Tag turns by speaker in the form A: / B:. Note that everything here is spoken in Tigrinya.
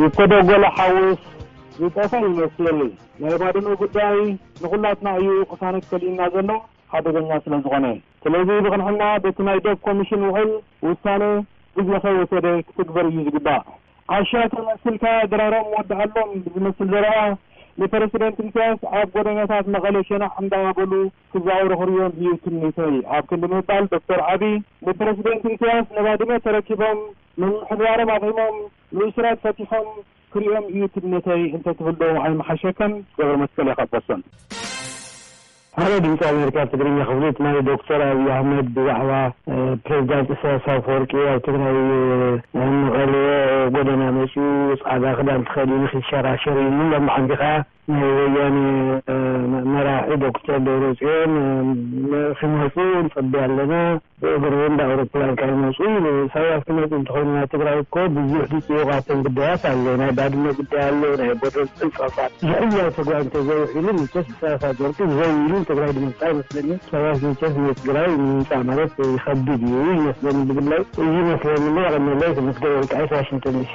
A: ዝተደጎለ ሓውስ ዝጠፈእ ይመስል ናይ ባድመ ጉዳይ ንኹላትና እዩ ቅሳነት ከሊኡና ዘሎ ሓደገኛ ስለ ዝኾነ ስለዚ ብቅንዕና በቲ ናይ ዶብ ኮምሽን ውዕል ውሳነ ግዜ ከይወሰደ ክትግበር እዩ ዝግባእ ዓሻ ተመስልካ ድራሮም ወድኣሎም ብዝመስል ዘረባ ንፕረሲደንት ኢሳያስ ኣብ ጎደናታት መቐለ ሸናዕ እንዳበሉ ህዝባዊ ርኽርዮን እዩ ትምኒተይ ኣብ ክንዲ ምባል ዶክተር ዓቢይ ንፕረሲደንት ኢሰያስ ንባድመ ተረኪቦም ምምሕዳሮም ኣብሪሞም ምእሱራት ፈቲሖም ክሪኦም እዩ ትምነተይ እንተትብል ዶ ኣይምሓሸካን ገብረመስቀል ያኸ ቦሰን።
B: ሃሎ ድምጺ ኣሜሪካ ትግርኛ ክፍሊ ትማሊ ዶክተር ኣብይ ኣህመድ ብዛዕባ ፕሬዝዳንት ኢሳያስ ኣፈወርቂ ኣብ ትግራይ ንቀልዎ ጎደና መጺኡ ጻዕዳ ክዳን ተከዲኑ ኪሸራሸር ኢሉ ሎምዓንቲ ከኣ ናይ ወያነ መራሒ ዶክተር ደብረጽዮን ኺመጹ ንጽበ ኣለና ብእግሪ ውን ብኣውሮፕላን ካይመጹ ኢሉ ኢሳያስ ኪመጽ እንተኾይኑ ናብ ትግራይ እኮ ብዙሕ ዝጽዩቃቶም ጉዳያት ኣሎ ናይ ባድመ ጉዳይ ኣሎ ናይ ቦርደር ጸብጻባት ዝኹሉ ኣብ ተግባር እንተዘውዒሉ መቸስ ኢሳያስ ኣፍወርቂ ዘው ኢሉ ንትግራይ ድመጽኣ ይመስለኒ ኢሳያስ መቸስ ንትግራይ ንምምጻእ ማለት ይኸብድ እዩ ይመስለኒ ብግለይ እዚ ይመስለኒ እሞ የቀንየለይ ተመስገን ወልቃይት ዋሽንግተን ዲሲ።